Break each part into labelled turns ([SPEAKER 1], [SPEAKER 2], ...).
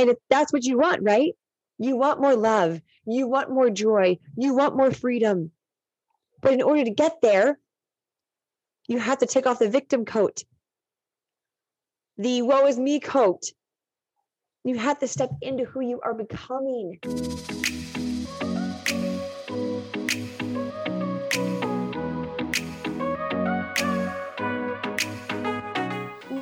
[SPEAKER 1] And if that's what you want, right? You want more love, you want more joy, you want more freedom. But in order to get there, you have to take off the victim coat, the woe is me coat. You have to step into who you are becoming.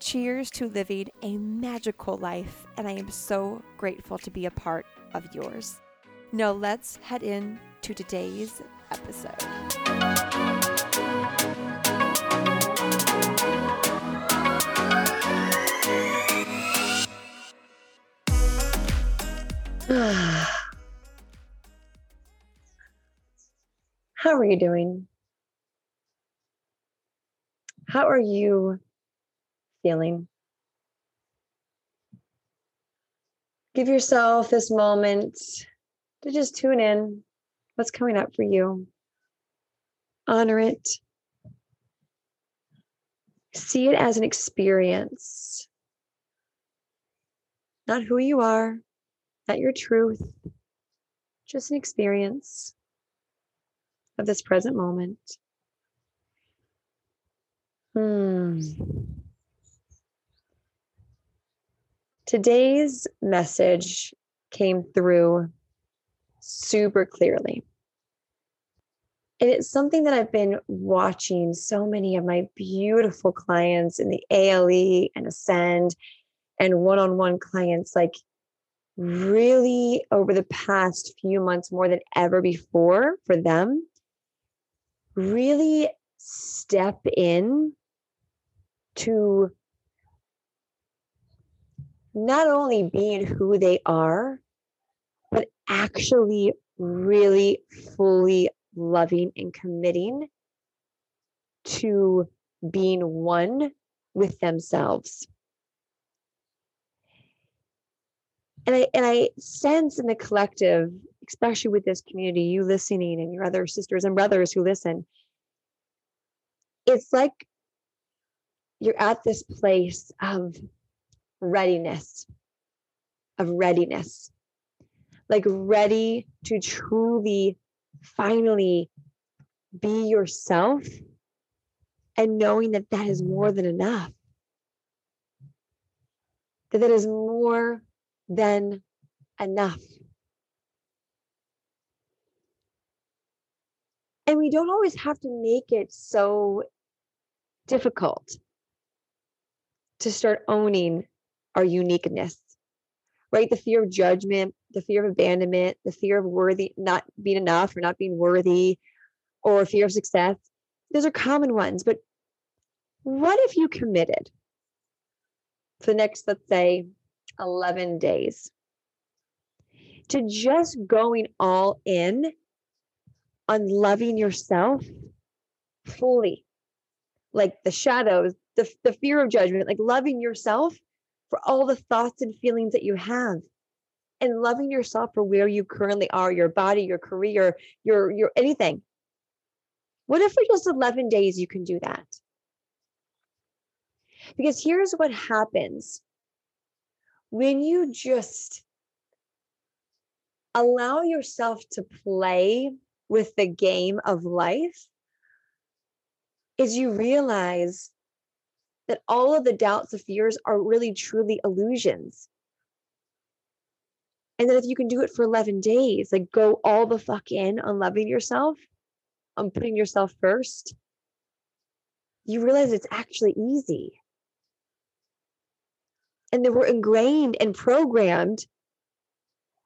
[SPEAKER 1] Cheers to living a magical life, and I am so grateful to be a part of yours. Now, let's head in to today's episode. How are you doing? How are you feeling. Give yourself this moment to just tune in what's coming up for you. Honor it. See it as an experience, not who you are, not your truth, just an experience of this present moment. Hmm. Today's message came through super clearly. And it's something that I've been watching so many of my beautiful clients in the ALE and Ascend and one on one clients, like really over the past few months, more than ever before for them, really step in to not only being who they are, but actually really fully loving and committing to being one with themselves. And I and I sense in the collective, especially with this community, you listening and your other sisters and brothers who listen, it's like you're at this place of readiness, of readiness, like ready to truly, finally be yourself and knowing that that is more than enough. That that is more than enough. And we don't always have to make it so difficult to start owning our uniqueness, right? The fear of judgment, the fear of abandonment, the fear of worthy, not being enough or not being worthy, or fear of success. Those are common ones. But what if you committed for the next, let's say, 11 days to just going all in on loving yourself fully? Like the shadows, the, the fear of judgment, like loving yourself for all the thoughts and feelings that you have and loving yourself for where you currently are your body your career your your anything. What if for just 11 days you can do that? Because here's what happens. When you just allow yourself to play with the game of life is you realize that all of the doubts and fears are really truly illusions. And that if you can do it for 11 days, like go all the fuck in on loving yourself, on putting yourself first,
[SPEAKER 2] you realize it's actually easy. And that we're ingrained and programmed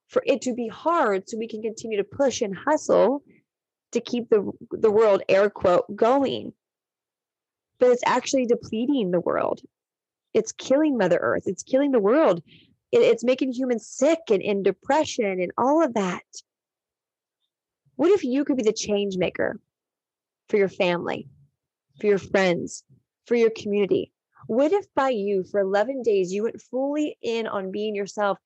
[SPEAKER 2] for it to be hard so we can continue to push and hustle to keep the, the world, air quote, going. But it's actually depleting the world. It's killing Mother Earth. It's killing the world. It, it's making humans sick and in depression and all of that. What if you could be the change maker for your family, for your friends, for your community? What if by you for 11 days you went fully in on being yourself,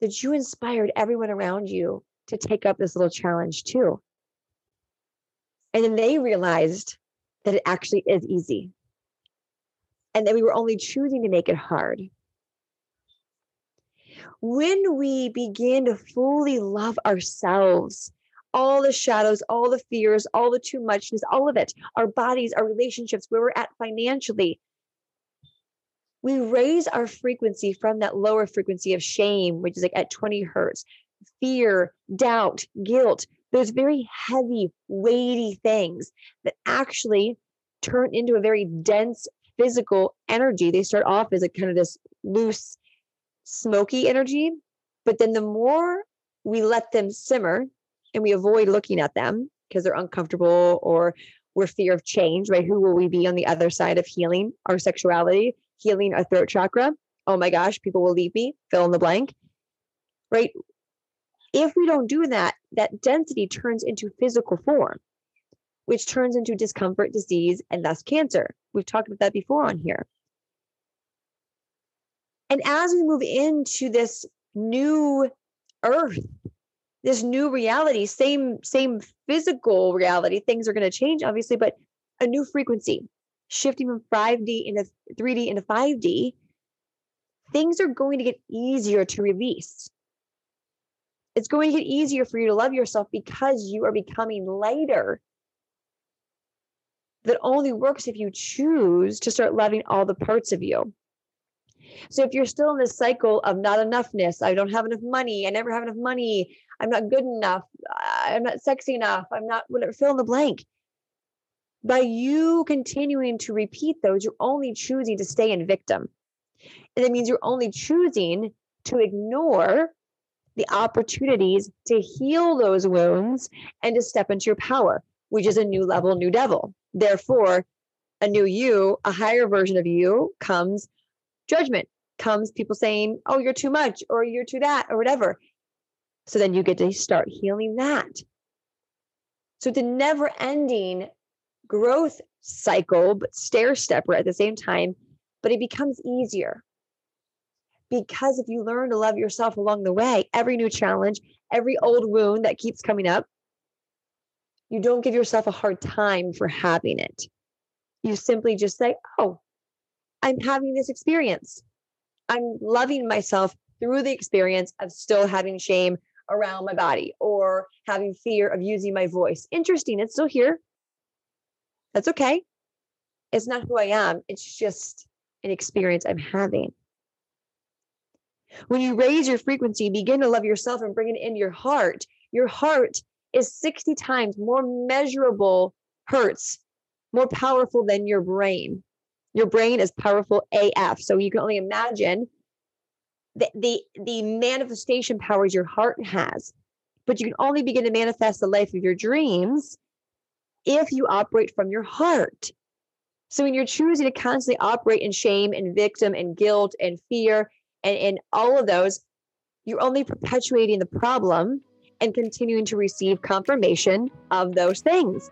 [SPEAKER 2] that you inspired everyone around you to take up this little challenge too? And then they realized that it actually is easy and that we were only choosing to make it hard. When we begin to fully love ourselves, all the shadows, all the fears, all the too muchness, all of it, our bodies, our relationships, where we're at financially, we raise our frequency from that lower frequency of shame, which is like at 20 hertz, fear, doubt, guilt, those very heavy, weighty things that actually turn into a very dense physical energy. They start off as a kind of this loose, smoky energy. But then the more we let them simmer and we avoid looking at them because they're uncomfortable or we're fear of change, right? Who will we be on the other side of healing our sexuality, healing our throat chakra? Oh my gosh, people will leave me, fill in the blank, right? If we don't do that, that density turns into physical form, which turns into discomfort, disease, and thus cancer. We've talked about that before on here. And as we move into this new earth, this new reality, same same physical reality, things are going to change obviously, but a new frequency, shifting from 5D into 3D into 5D, things are going to get easier to release. It's going to get easier for you to love yourself because you are becoming lighter. That only works if you choose to start loving all the parts of you. So if you're still in this cycle of not enoughness, I don't have enough money, I never have enough money, I'm not good enough, I'm not sexy enough, I'm not whatever, fill in the blank. By you continuing to repeat those, you're only choosing to stay in victim. And that means you're only choosing to ignore the opportunities to heal those wounds and to step into your power, which is a new level, new devil. Therefore, a new you, a higher version of you comes judgment, comes people saying, oh, you're too much or you're too that or whatever. So then you get to start healing that. So it's a never ending growth cycle, but stair stepper at the same time, but it becomes easier because if you learn to love yourself along the way, every new challenge, every old wound that keeps coming up, you don't give yourself a hard time for having it. You simply just say, Oh, I'm having this experience. I'm loving myself through the experience of still having shame around my body or having fear of using my voice. Interesting. It's still here. That's okay. It's not who I am. It's just an experience I'm having. When you raise your frequency, begin to love yourself and bring it into your heart. Your heart is 60 times more measurable hertz, more powerful than your brain. Your brain is powerful AF. So you can only imagine the, the, the manifestation powers your heart has. But you can only begin to manifest the life of your dreams if you operate from your heart. So when you're choosing to constantly operate in shame and victim and guilt and fear and, in all of those, you're only perpetuating the problem and continuing to receive confirmation of those things.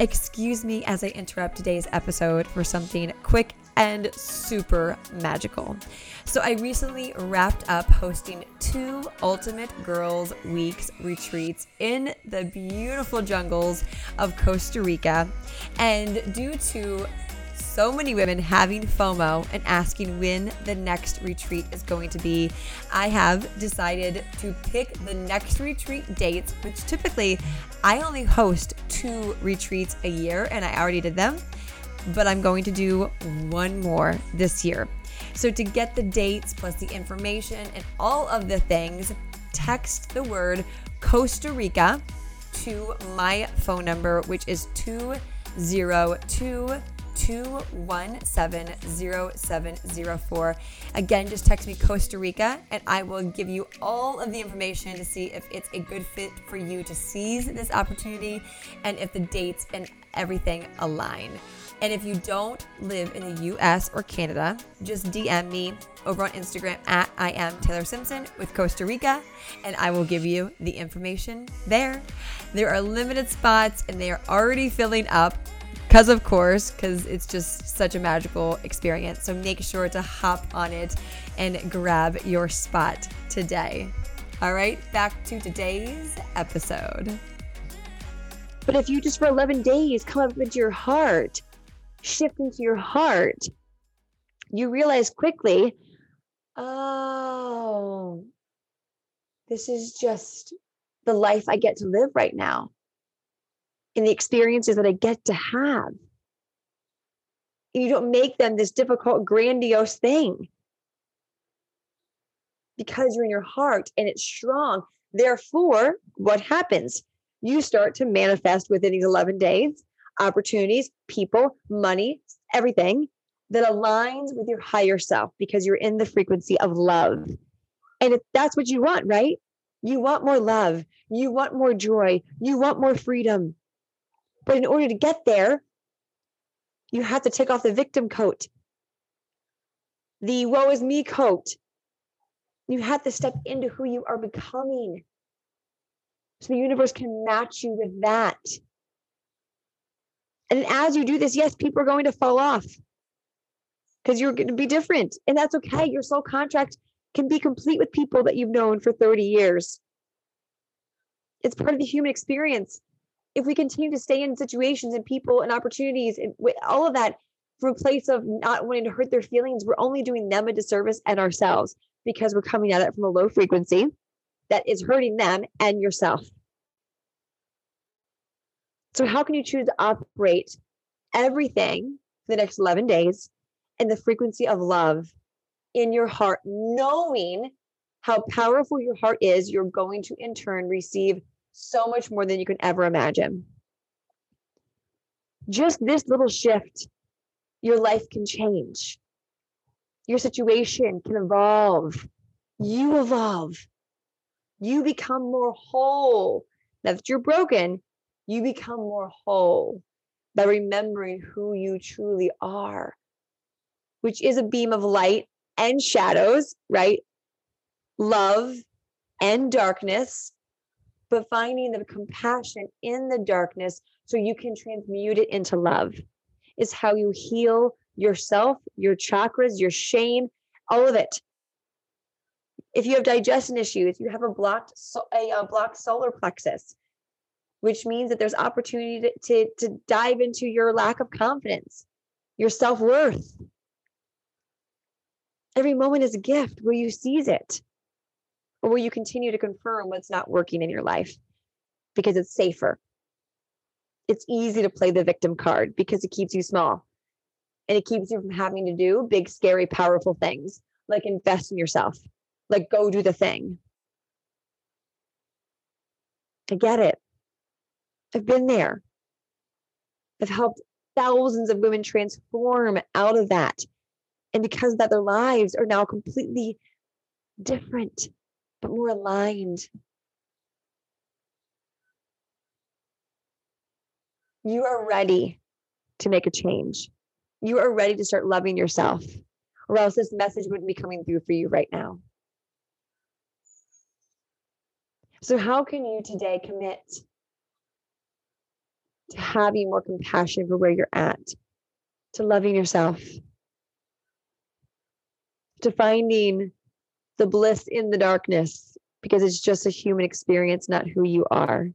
[SPEAKER 1] Excuse me as I interrupt today's episode for something quick and super magical. So, I recently wrapped up hosting two Ultimate Girls Weeks retreats in the beautiful jungles of Costa Rica. And due to so many women having FOMO and asking when the next retreat is going to be, I have decided to pick the next retreat dates, which typically I only host two retreats a year and I already did them, but I'm going to do one more this year. So to get the dates plus the information and all of the things, text the word Costa Rica to my phone number, which is 202 2170704. Again, just text me Costa Rica and I will give you all of the information to see if it's a good fit for you to seize this opportunity and if the dates and everything align. And if you don't live in the US or Canada, just DM me over on Instagram at I am Taylor Simpson with Costa Rica, and I will give you the information there. There are limited spots and they are already filling up because of course because it's just such a magical experience. So make sure to hop on it and grab your spot today. All right back to today's episode.
[SPEAKER 2] But if you just for 11 days come up into your heart shift into your heart you realize quickly oh this is just the life i get to live right now and the experiences that I get to have. You don't make them this difficult, grandiose thing because you're in your heart and it's strong. Therefore, what happens? You start to manifest within these 11 days opportunities, people, money, everything that aligns with your higher self because you're in the frequency of love. And if that's what you want, right? You want more love. You want more joy. You want more freedom. But in order to get there, you have to take off the victim coat, the woe is me coat. You have to step into who you are becoming. So the universe can match you with that. And as you do this, yes, people are going to fall off because you're going to be different. And that's okay. Your soul contract can be complete with people that you've known for 30 years. It's part of the human experience if we continue to stay in situations and people and opportunities and all of that from a place of not wanting to hurt their feelings, we're only doing them a disservice and ourselves because we're coming at it from a low frequency that is hurting them and yourself. So, how can you choose to operate everything for the next 11 days in the frequency of love in your heart, knowing how powerful your heart is? You're going to in turn receive so much more than you can ever imagine. Just this little shift, your life can change. Your situation can evolve. You evolve. You become more whole. Now that you're broken, you become more whole by remembering who you truly are, which is a beam of light and shadows, right? Love and darkness, but finding the compassion in the darkness so you can transmute it into love is how you heal yourself, your chakras, your shame, all of it. If you have digestion issues, you have a blocked a, a blocked solar plexus, which means that there's opportunity to, to, to dive into your lack of confidence, your self-worth. Every moment is a gift where you seize it or will you continue to confirm what's not working in your life because it's safer? It's easy to play the victim card because it keeps you small and it keeps you from having to do big, scary, powerful things like invest in yourself, like go do the thing. I get it. I've been there. I've helped thousands of women transform out of that. And because of that, their lives are now completely different but more aligned. You are ready to make a change. You are ready to start loving yourself, or else this message wouldn't be coming through for you right now. So, how can you today commit to having more compassion for where you're at, to loving yourself, to finding the bliss in the darkness because it's just a human experience, not who you are.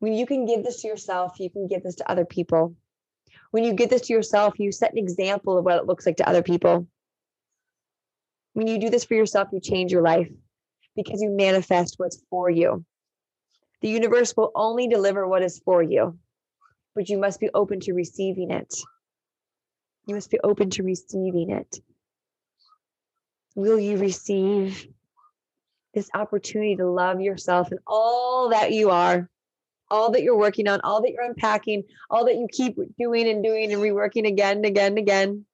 [SPEAKER 2] When you can give this to yourself, you can give this to other people. When you give this to yourself, you set an example of what it looks like to other people. When you do this for yourself, you change your life because you manifest what's for you. The universe will only deliver what is for you, but you must be open to receiving it. You must be open to receiving it. Will you receive this opportunity to love yourself and all that you are, all that you're working on, all that you're unpacking, all that you keep doing and doing and reworking again and again and again.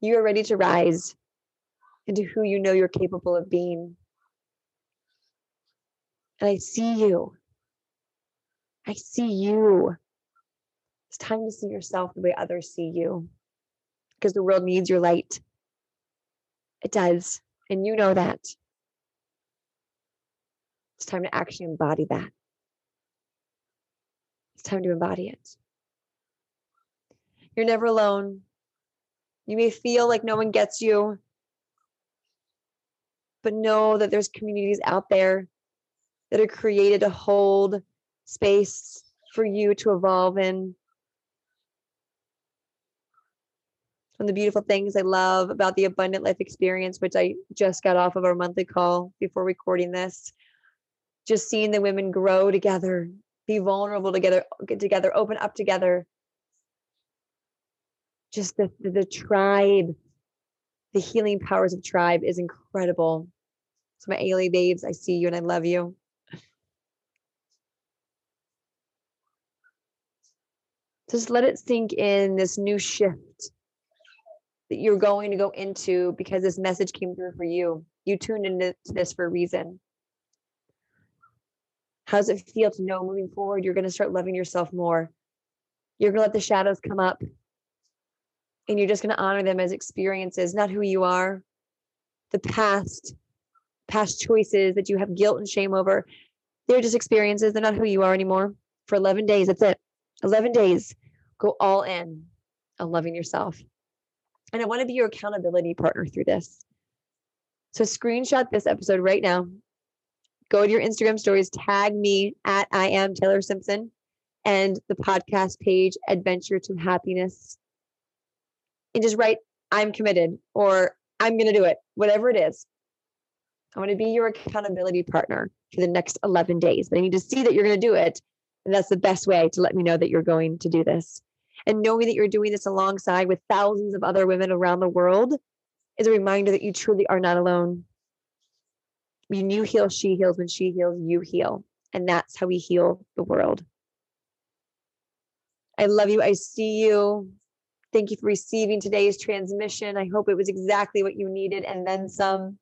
[SPEAKER 2] You are ready to rise into who you know you're capable of being. And I see you. I see you. It's time to see yourself the way others see you because the world needs your light. It does. And you know that. It's time to actually embody that. It's time to embody it. You're never alone. You may feel like no one gets you, but know that there's communities out there that are created to hold space for you to evolve in. One of the beautiful things I love about the abundant life experience, which I just got off of our monthly call before recording this, just seeing the women grow together, be vulnerable together, get together, open up together. Just the, the, the tribe, the healing powers of tribe is incredible. So my ALE babes, I see you and I love you. Just let it sink in this new shift that you're going to go into because this message came through for you. You tuned into this for a reason. How does it feel to know moving forward, you're going to start loving yourself more? You're going to let the shadows come up and you're just going to honor them as experiences, not who you are. The past, past choices that you have guilt and shame over, they're just experiences. They're not who you are anymore. For 11 days, that's it. 11 days, go all in on loving yourself. And I want to be your accountability partner through this. So screenshot this episode right now go to your Instagram stories, tag me at I am Taylor Simpson and the podcast page, Adventure to Happiness, and just write, I'm committed or I'm going to do it, whatever it is. I want to be your accountability partner for the next 11 days, but I need to see that you're going to do it. And that's the best way to let me know that you're going to do this. And knowing that you're doing this alongside with thousands of other women around the world is a reminder that you truly are not alone when you heal, she heals. When she heals, you heal. And that's how we heal the world. I love you. I see you. Thank you for receiving today's transmission. I hope it was exactly what you needed and then some.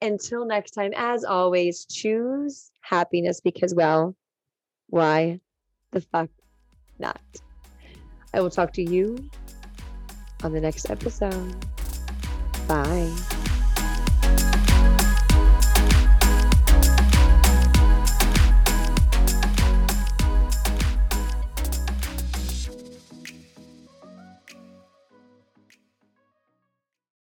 [SPEAKER 2] Until next time, as always, choose happiness because, well, why the fuck not? I will talk to you on the next episode. Bye.